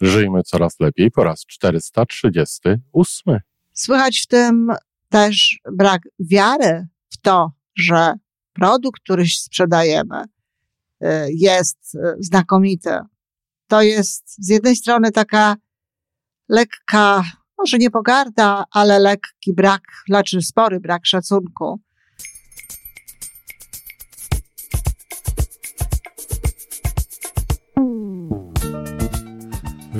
Żyjmy coraz lepiej po raz 438. Słychać w tym też brak wiary w to, że produkt, który sprzedajemy, y, jest y, znakomity. To jest z jednej strony taka lekka, może nie pogarda, ale lekki brak, znaczy spory brak szacunku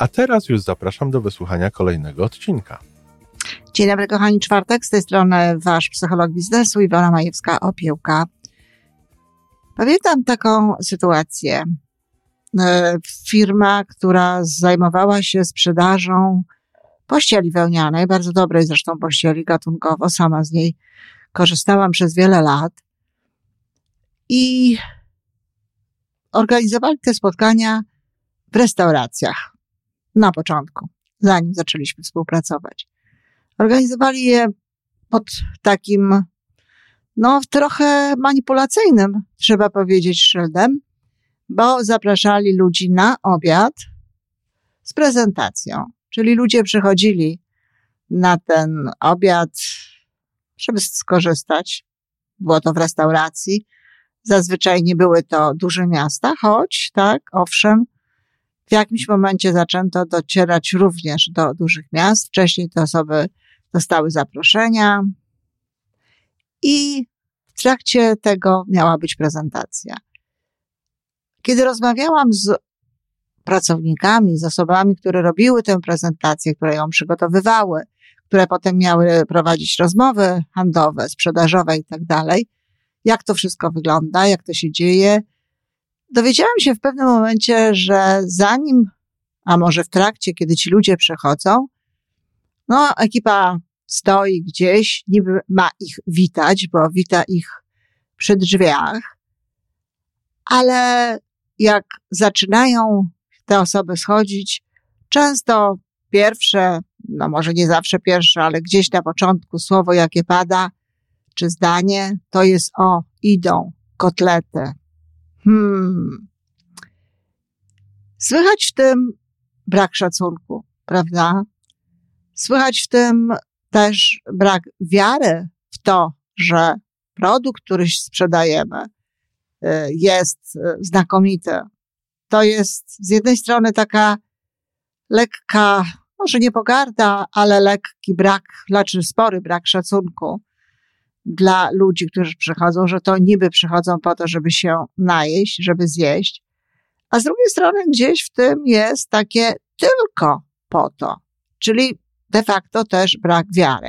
A teraz już zapraszam do wysłuchania kolejnego odcinka. Dzień dobry, kochani, czwartek. Z tej strony wasz psycholog biznesu Iwona Majewska-Opiełka. Pamiętam taką sytuację. E, firma, która zajmowała się sprzedażą pościeli wełnianej, bardzo dobrej zresztą pościeli gatunkowo, sama z niej korzystałam przez wiele lat. I organizowali te spotkania w restauracjach na początku, zanim zaczęliśmy współpracować. Organizowali je pod takim, no, trochę manipulacyjnym, trzeba powiedzieć, szyldem, bo zapraszali ludzi na obiad z prezentacją. Czyli ludzie przychodzili na ten obiad, żeby skorzystać. Było to w restauracji. Zazwyczaj nie były to duże miasta, choć, tak, owszem, w jakimś momencie zaczęto docierać również do dużych miast. Wcześniej te osoby dostały zaproszenia i w trakcie tego miała być prezentacja. Kiedy rozmawiałam z pracownikami, z osobami, które robiły tę prezentację, które ją przygotowywały, które potem miały prowadzić rozmowy handlowe, sprzedażowe i tak dalej, jak to wszystko wygląda, jak to się dzieje, dowiedziałam się w pewnym momencie, że zanim, a może w trakcie, kiedy ci ludzie przechodzą, no, ekipa stoi gdzieś, niby ma ich witać, bo wita ich przy drzwiach, ale jak zaczynają te osoby schodzić, często pierwsze, no może nie zawsze pierwsze, ale gdzieś na początku słowo, jakie pada, czy zdanie, to jest o, idą kotlety, Hmm. Słychać w tym brak szacunku, prawda? Słychać w tym też brak wiary w to, że produkt, który sprzedajemy, y, jest y, znakomity. To jest z jednej strony taka lekka, może nie pogarda, ale lekki brak, znaczy spory brak szacunku dla ludzi, którzy przychodzą, że to niby przychodzą po to, żeby się najeść, żeby zjeść, a z drugiej strony gdzieś w tym jest takie tylko po to, czyli de facto też brak wiary.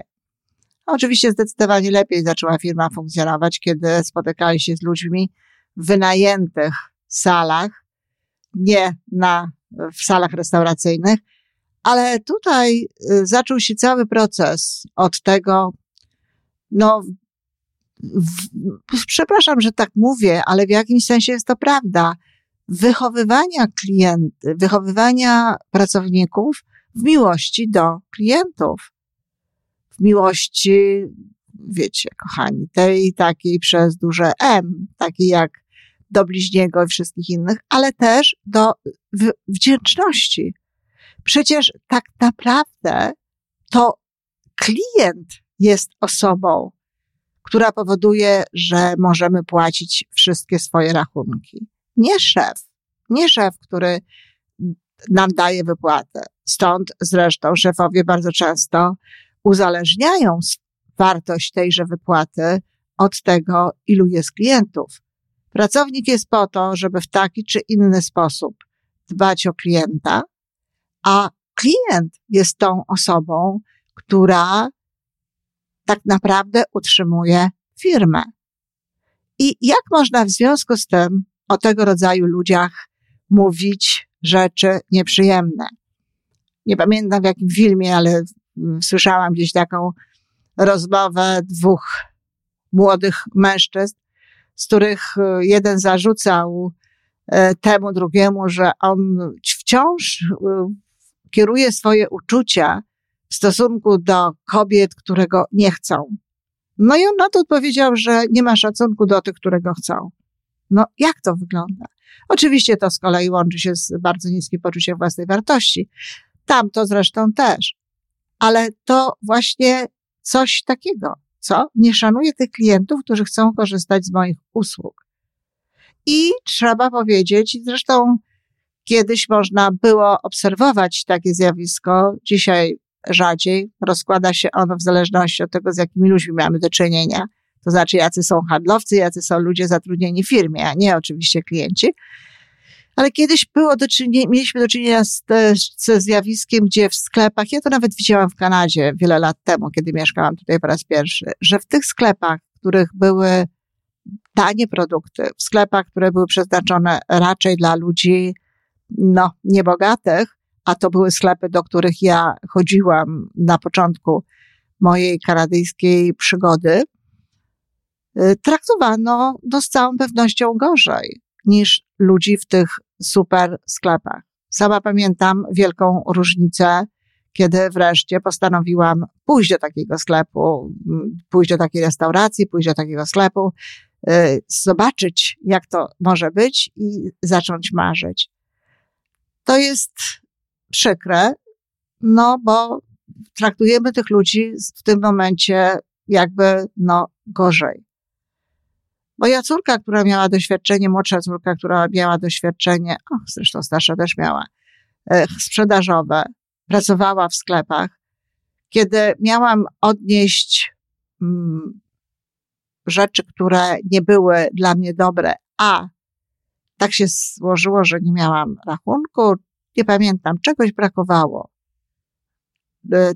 Oczywiście zdecydowanie lepiej zaczęła firma funkcjonować, kiedy spotykali się z ludźmi w wynajętych salach, nie na, w salach restauracyjnych, ale tutaj y, zaczął się cały proces od tego, no, przepraszam, że tak mówię, ale w jakimś sensie jest to prawda, wychowywania klientów, wychowywania pracowników w miłości do klientów. W miłości, wiecie, kochani, tej takiej przez duże M, takiej jak do bliźniego i wszystkich innych, ale też do wdzięczności. Przecież tak naprawdę to klient jest osobą, która powoduje, że możemy płacić wszystkie swoje rachunki. Nie szef, nie szef, który nam daje wypłatę. Stąd zresztą szefowie bardzo często uzależniają wartość tejże wypłaty od tego, ilu jest klientów. Pracownik jest po to, żeby w taki czy inny sposób dbać o klienta, a klient jest tą osobą, która tak naprawdę utrzymuje firmę. I jak można w związku z tym o tego rodzaju ludziach mówić rzeczy nieprzyjemne? nie pamiętam w jakim filmie, ale słyszałam gdzieś taką rozmowę dwóch młodych mężczyzn, z których e, jeden zarzucał e, temu drugiemu, że on wciąż e, kieruje swoje uczucia w stosunku do kobiet, które go nie chcą. No i on na to odpowiedział, że nie ma szacunku do tych, które go chcą. No, jak to wygląda? Oczywiście to z kolei łączy się z bardzo niskim poczuciem własnej wartości. Tam to zresztą też. Ale to właśnie coś takiego, co nie szanuje tych klientów, którzy chcą korzystać z moich usług. I trzeba powiedzieć, zresztą kiedyś można było obserwować takie zjawisko, dzisiaj rzadziej, rozkłada się ono w zależności od tego, z jakimi ludźmi mamy do czynienia. To znaczy, jacy są handlowcy, jacy są ludzie zatrudnieni w firmie, a nie oczywiście klienci. Ale kiedyś było do czynienia, mieliśmy do czynienia z, ze zjawiskiem, gdzie w sklepach, ja to nawet widziałam w Kanadzie wiele lat temu, kiedy mieszkałam tutaj po raz pierwszy, że w tych sklepach, w których były tanie produkty, w sklepach, które były przeznaczone raczej dla ludzi, no, niebogatych, a to były sklepy, do których ja chodziłam na początku mojej kanadyjskiej przygody, y, traktowano no, z całą pewnością gorzej niż ludzi w tych super sklepach. Sama pamiętam wielką różnicę, kiedy wreszcie postanowiłam pójść do takiego sklepu, pójść do takiej restauracji, pójść do takiego sklepu, y, zobaczyć, jak to może być i zacząć marzyć. To jest przykre, no bo traktujemy tych ludzi w tym momencie jakby, no, gorzej. Moja córka, która miała doświadczenie, młodsza córka, która miała doświadczenie, o, zresztą starsza też miała, e, sprzedażowe, pracowała w sklepach. Kiedy miałam odnieść mm, rzeczy, które nie były dla mnie dobre, a tak się złożyło, że nie miałam rachunku, nie pamiętam, czegoś brakowało. E,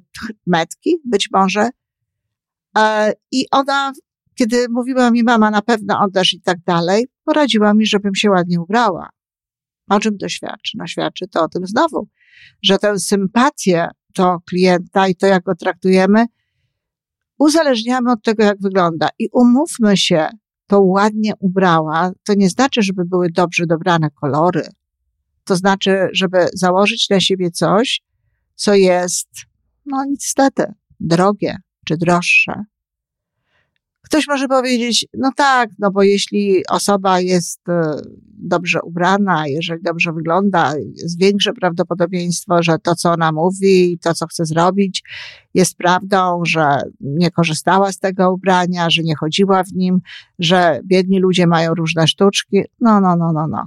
metki być może. E, I ona kiedy mówiła mi mama, na pewno oddasz i tak dalej, poradziła mi, żebym się ładnie ubrała. O czym to świadczy? No świadczy to o tym znowu, że tę sympatię do klienta i to, jak go traktujemy, uzależniamy od tego, jak wygląda. I umówmy się, to ładnie ubrała, to nie znaczy, żeby były dobrze dobrane kolory. To znaczy, żeby założyć na siebie coś, co jest, no niestety, drogie czy droższe. Ktoś może powiedzieć, no tak, no bo jeśli osoba jest e, dobrze ubrana, jeżeli dobrze wygląda, jest większe prawdopodobieństwo, że to, co ona mówi, to, co chce zrobić, jest prawdą, że nie korzystała z tego ubrania, że nie chodziła w nim, że biedni ludzie mają różne sztuczki. No, no, no, no, no.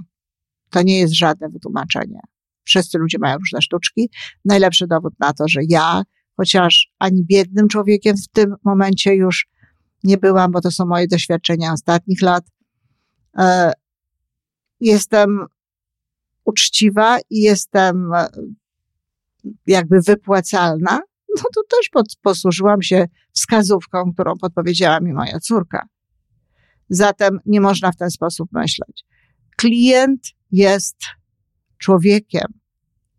To nie jest żadne wytłumaczenie. Wszyscy ludzie mają różne sztuczki. Najlepszy dowód na to, że ja, chociaż ani biednym człowiekiem w tym momencie już nie byłam, bo to są moje doświadczenia ostatnich lat. E, jestem uczciwa i jestem e, jakby wypłacalna, no to też pod, posłużyłam się wskazówką, którą podpowiedziała mi moja córka. Zatem nie można w ten sposób myśleć. Klient jest człowiekiem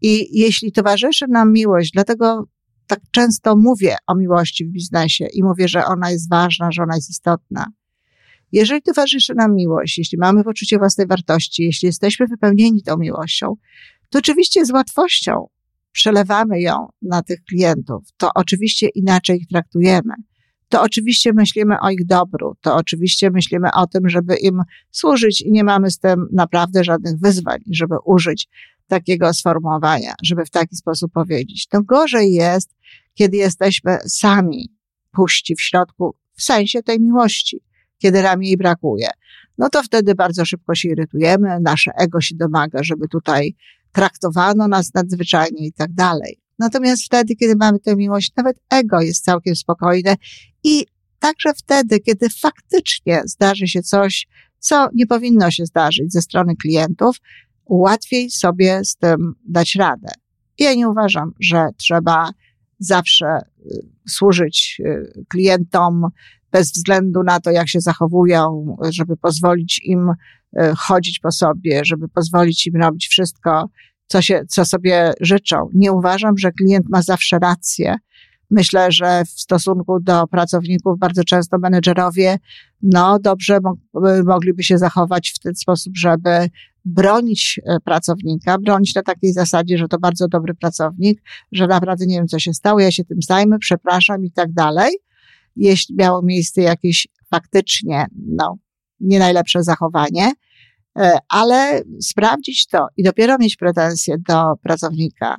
i jeśli towarzyszy nam miłość, dlatego tak często mówię o miłości w biznesie i mówię, że ona jest ważna, że ona jest istotna. Jeżeli towarzyszy nam miłość, jeśli mamy poczucie własnej wartości, jeśli jesteśmy wypełnieni tą miłością, to oczywiście z łatwością przelewamy ją na tych klientów. To oczywiście inaczej ich traktujemy. To oczywiście myślimy o ich dobru, to oczywiście myślimy o tym, żeby im służyć i nie mamy z tym naprawdę żadnych wyzwań, żeby użyć takiego sformułowania, żeby w taki sposób powiedzieć. To gorzej jest, kiedy jesteśmy sami puści w środku, w sensie tej miłości, kiedy nam jej brakuje. No to wtedy bardzo szybko się irytujemy, nasze ego się domaga, żeby tutaj traktowano nas nadzwyczajnie i tak dalej. Natomiast wtedy, kiedy mamy tę miłość, nawet ego jest całkiem spokojne i także wtedy, kiedy faktycznie zdarzy się coś, co nie powinno się zdarzyć ze strony klientów, łatwiej sobie z tym dać radę. Ja nie uważam, że trzeba zawsze y, służyć y, klientom bez względu na to, jak się zachowują, żeby pozwolić im y, chodzić po sobie, żeby pozwolić im robić wszystko co, się, co sobie życzą. Nie uważam, że klient ma zawsze rację. Myślę, że w stosunku do pracowników bardzo często menedżerowie, no dobrze mogliby się zachować w ten sposób, żeby bronić e, pracownika, bronić na takiej zasadzie, że to bardzo dobry pracownik, że naprawdę nie wiem, co się stało, ja się tym zajmę, przepraszam i tak dalej. Jeśli miało miejsce jakieś faktycznie, no, nie najlepsze zachowanie, ale sprawdzić to i dopiero mieć pretensje do pracownika.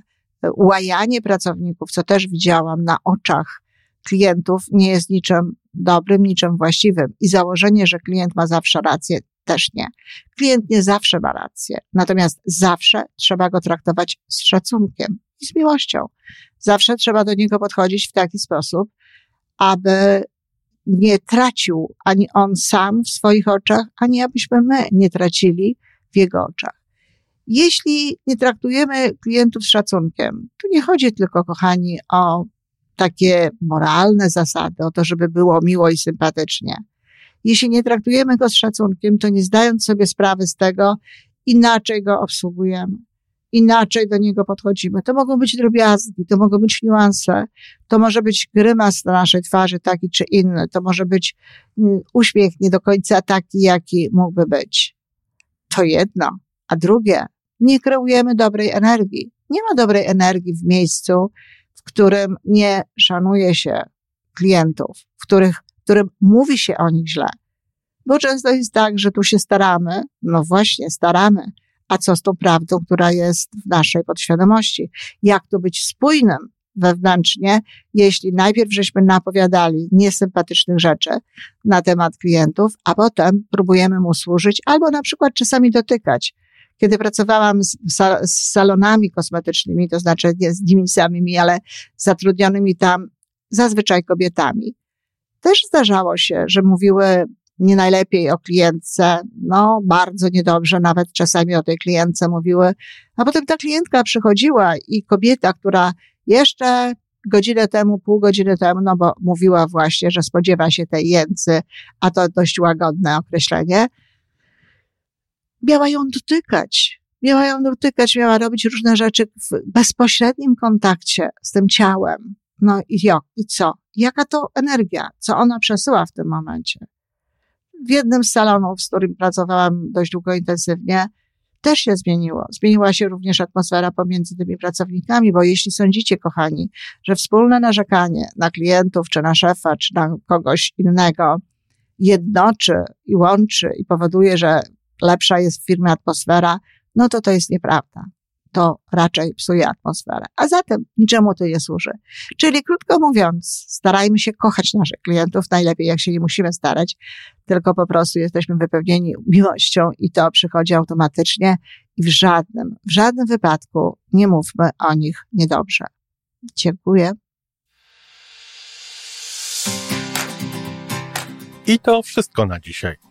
Łajanie pracowników, co też widziałam na oczach klientów, nie jest niczym dobrym, niczym właściwym. I założenie, że klient ma zawsze rację, też nie. Klient nie zawsze ma rację, natomiast zawsze trzeba go traktować z szacunkiem i z miłością. Zawsze trzeba do niego podchodzić w taki sposób, aby nie tracił ani on sam w swoich oczach, ani abyśmy my nie tracili w jego oczach. Jeśli nie traktujemy klientów z szacunkiem, to nie chodzi tylko, kochani, o takie moralne zasady, o to, żeby było miło i sympatycznie. Jeśli nie traktujemy go z szacunkiem, to nie zdając sobie sprawy z tego, inaczej go obsługujemy inaczej do niego podchodzimy. To mogą być drobiazgi, to mogą być niuanse, to może być grymas na naszej twarzy taki czy inny, to może być mm, uśmiech nie do końca taki, jaki mógłby być. To jedno. A drugie, nie kreujemy dobrej energii. Nie ma dobrej energii w miejscu, w którym nie szanuje się klientów, w, których, w którym mówi się o nich źle. Bo często jest tak, że tu się staramy, no właśnie, staramy, a co z tą prawdą, która jest w naszej podświadomości. Jak tu być spójnym wewnętrznie, jeśli najpierw żeśmy napowiadali niesympatycznych rzeczy na temat klientów, a potem próbujemy mu służyć albo na przykład czasami dotykać. Kiedy pracowałam z, z salonami kosmetycznymi, to znaczy nie z nimi samymi, ale zatrudnionymi tam zazwyczaj kobietami, też zdarzało się, że mówiły nie najlepiej o klientce, no bardzo niedobrze nawet czasami o tej klientce mówiły. A potem ta klientka przychodziła i kobieta, która jeszcze godzinę temu, pół godziny temu, no bo mówiła właśnie, że spodziewa się tej jęcy, a to dość łagodne określenie, miała ją dotykać. Miała ją dotykać, miała robić różne rzeczy w bezpośrednim kontakcie z tym ciałem. No i jak, i co? Jaka to energia? Co ona przesyła w tym momencie? W jednym z salonów, z którym pracowałam dość długo intensywnie, też się zmieniło. Zmieniła się również atmosfera pomiędzy tymi pracownikami, bo jeśli sądzicie, kochani, że wspólne narzekanie na klientów, czy na szefa, czy na kogoś innego jednoczy i łączy i powoduje, że lepsza jest w firmie atmosfera, no to to jest nieprawda to raczej psuje atmosferę. A zatem niczemu to nie służy. Czyli krótko mówiąc, starajmy się kochać naszych klientów, najlepiej jak się nie musimy starać, tylko po prostu jesteśmy wypełnieni miłością i to przychodzi automatycznie i w żadnym, w żadnym wypadku nie mówmy o nich niedobrze. Dziękuję. I to wszystko na dzisiaj.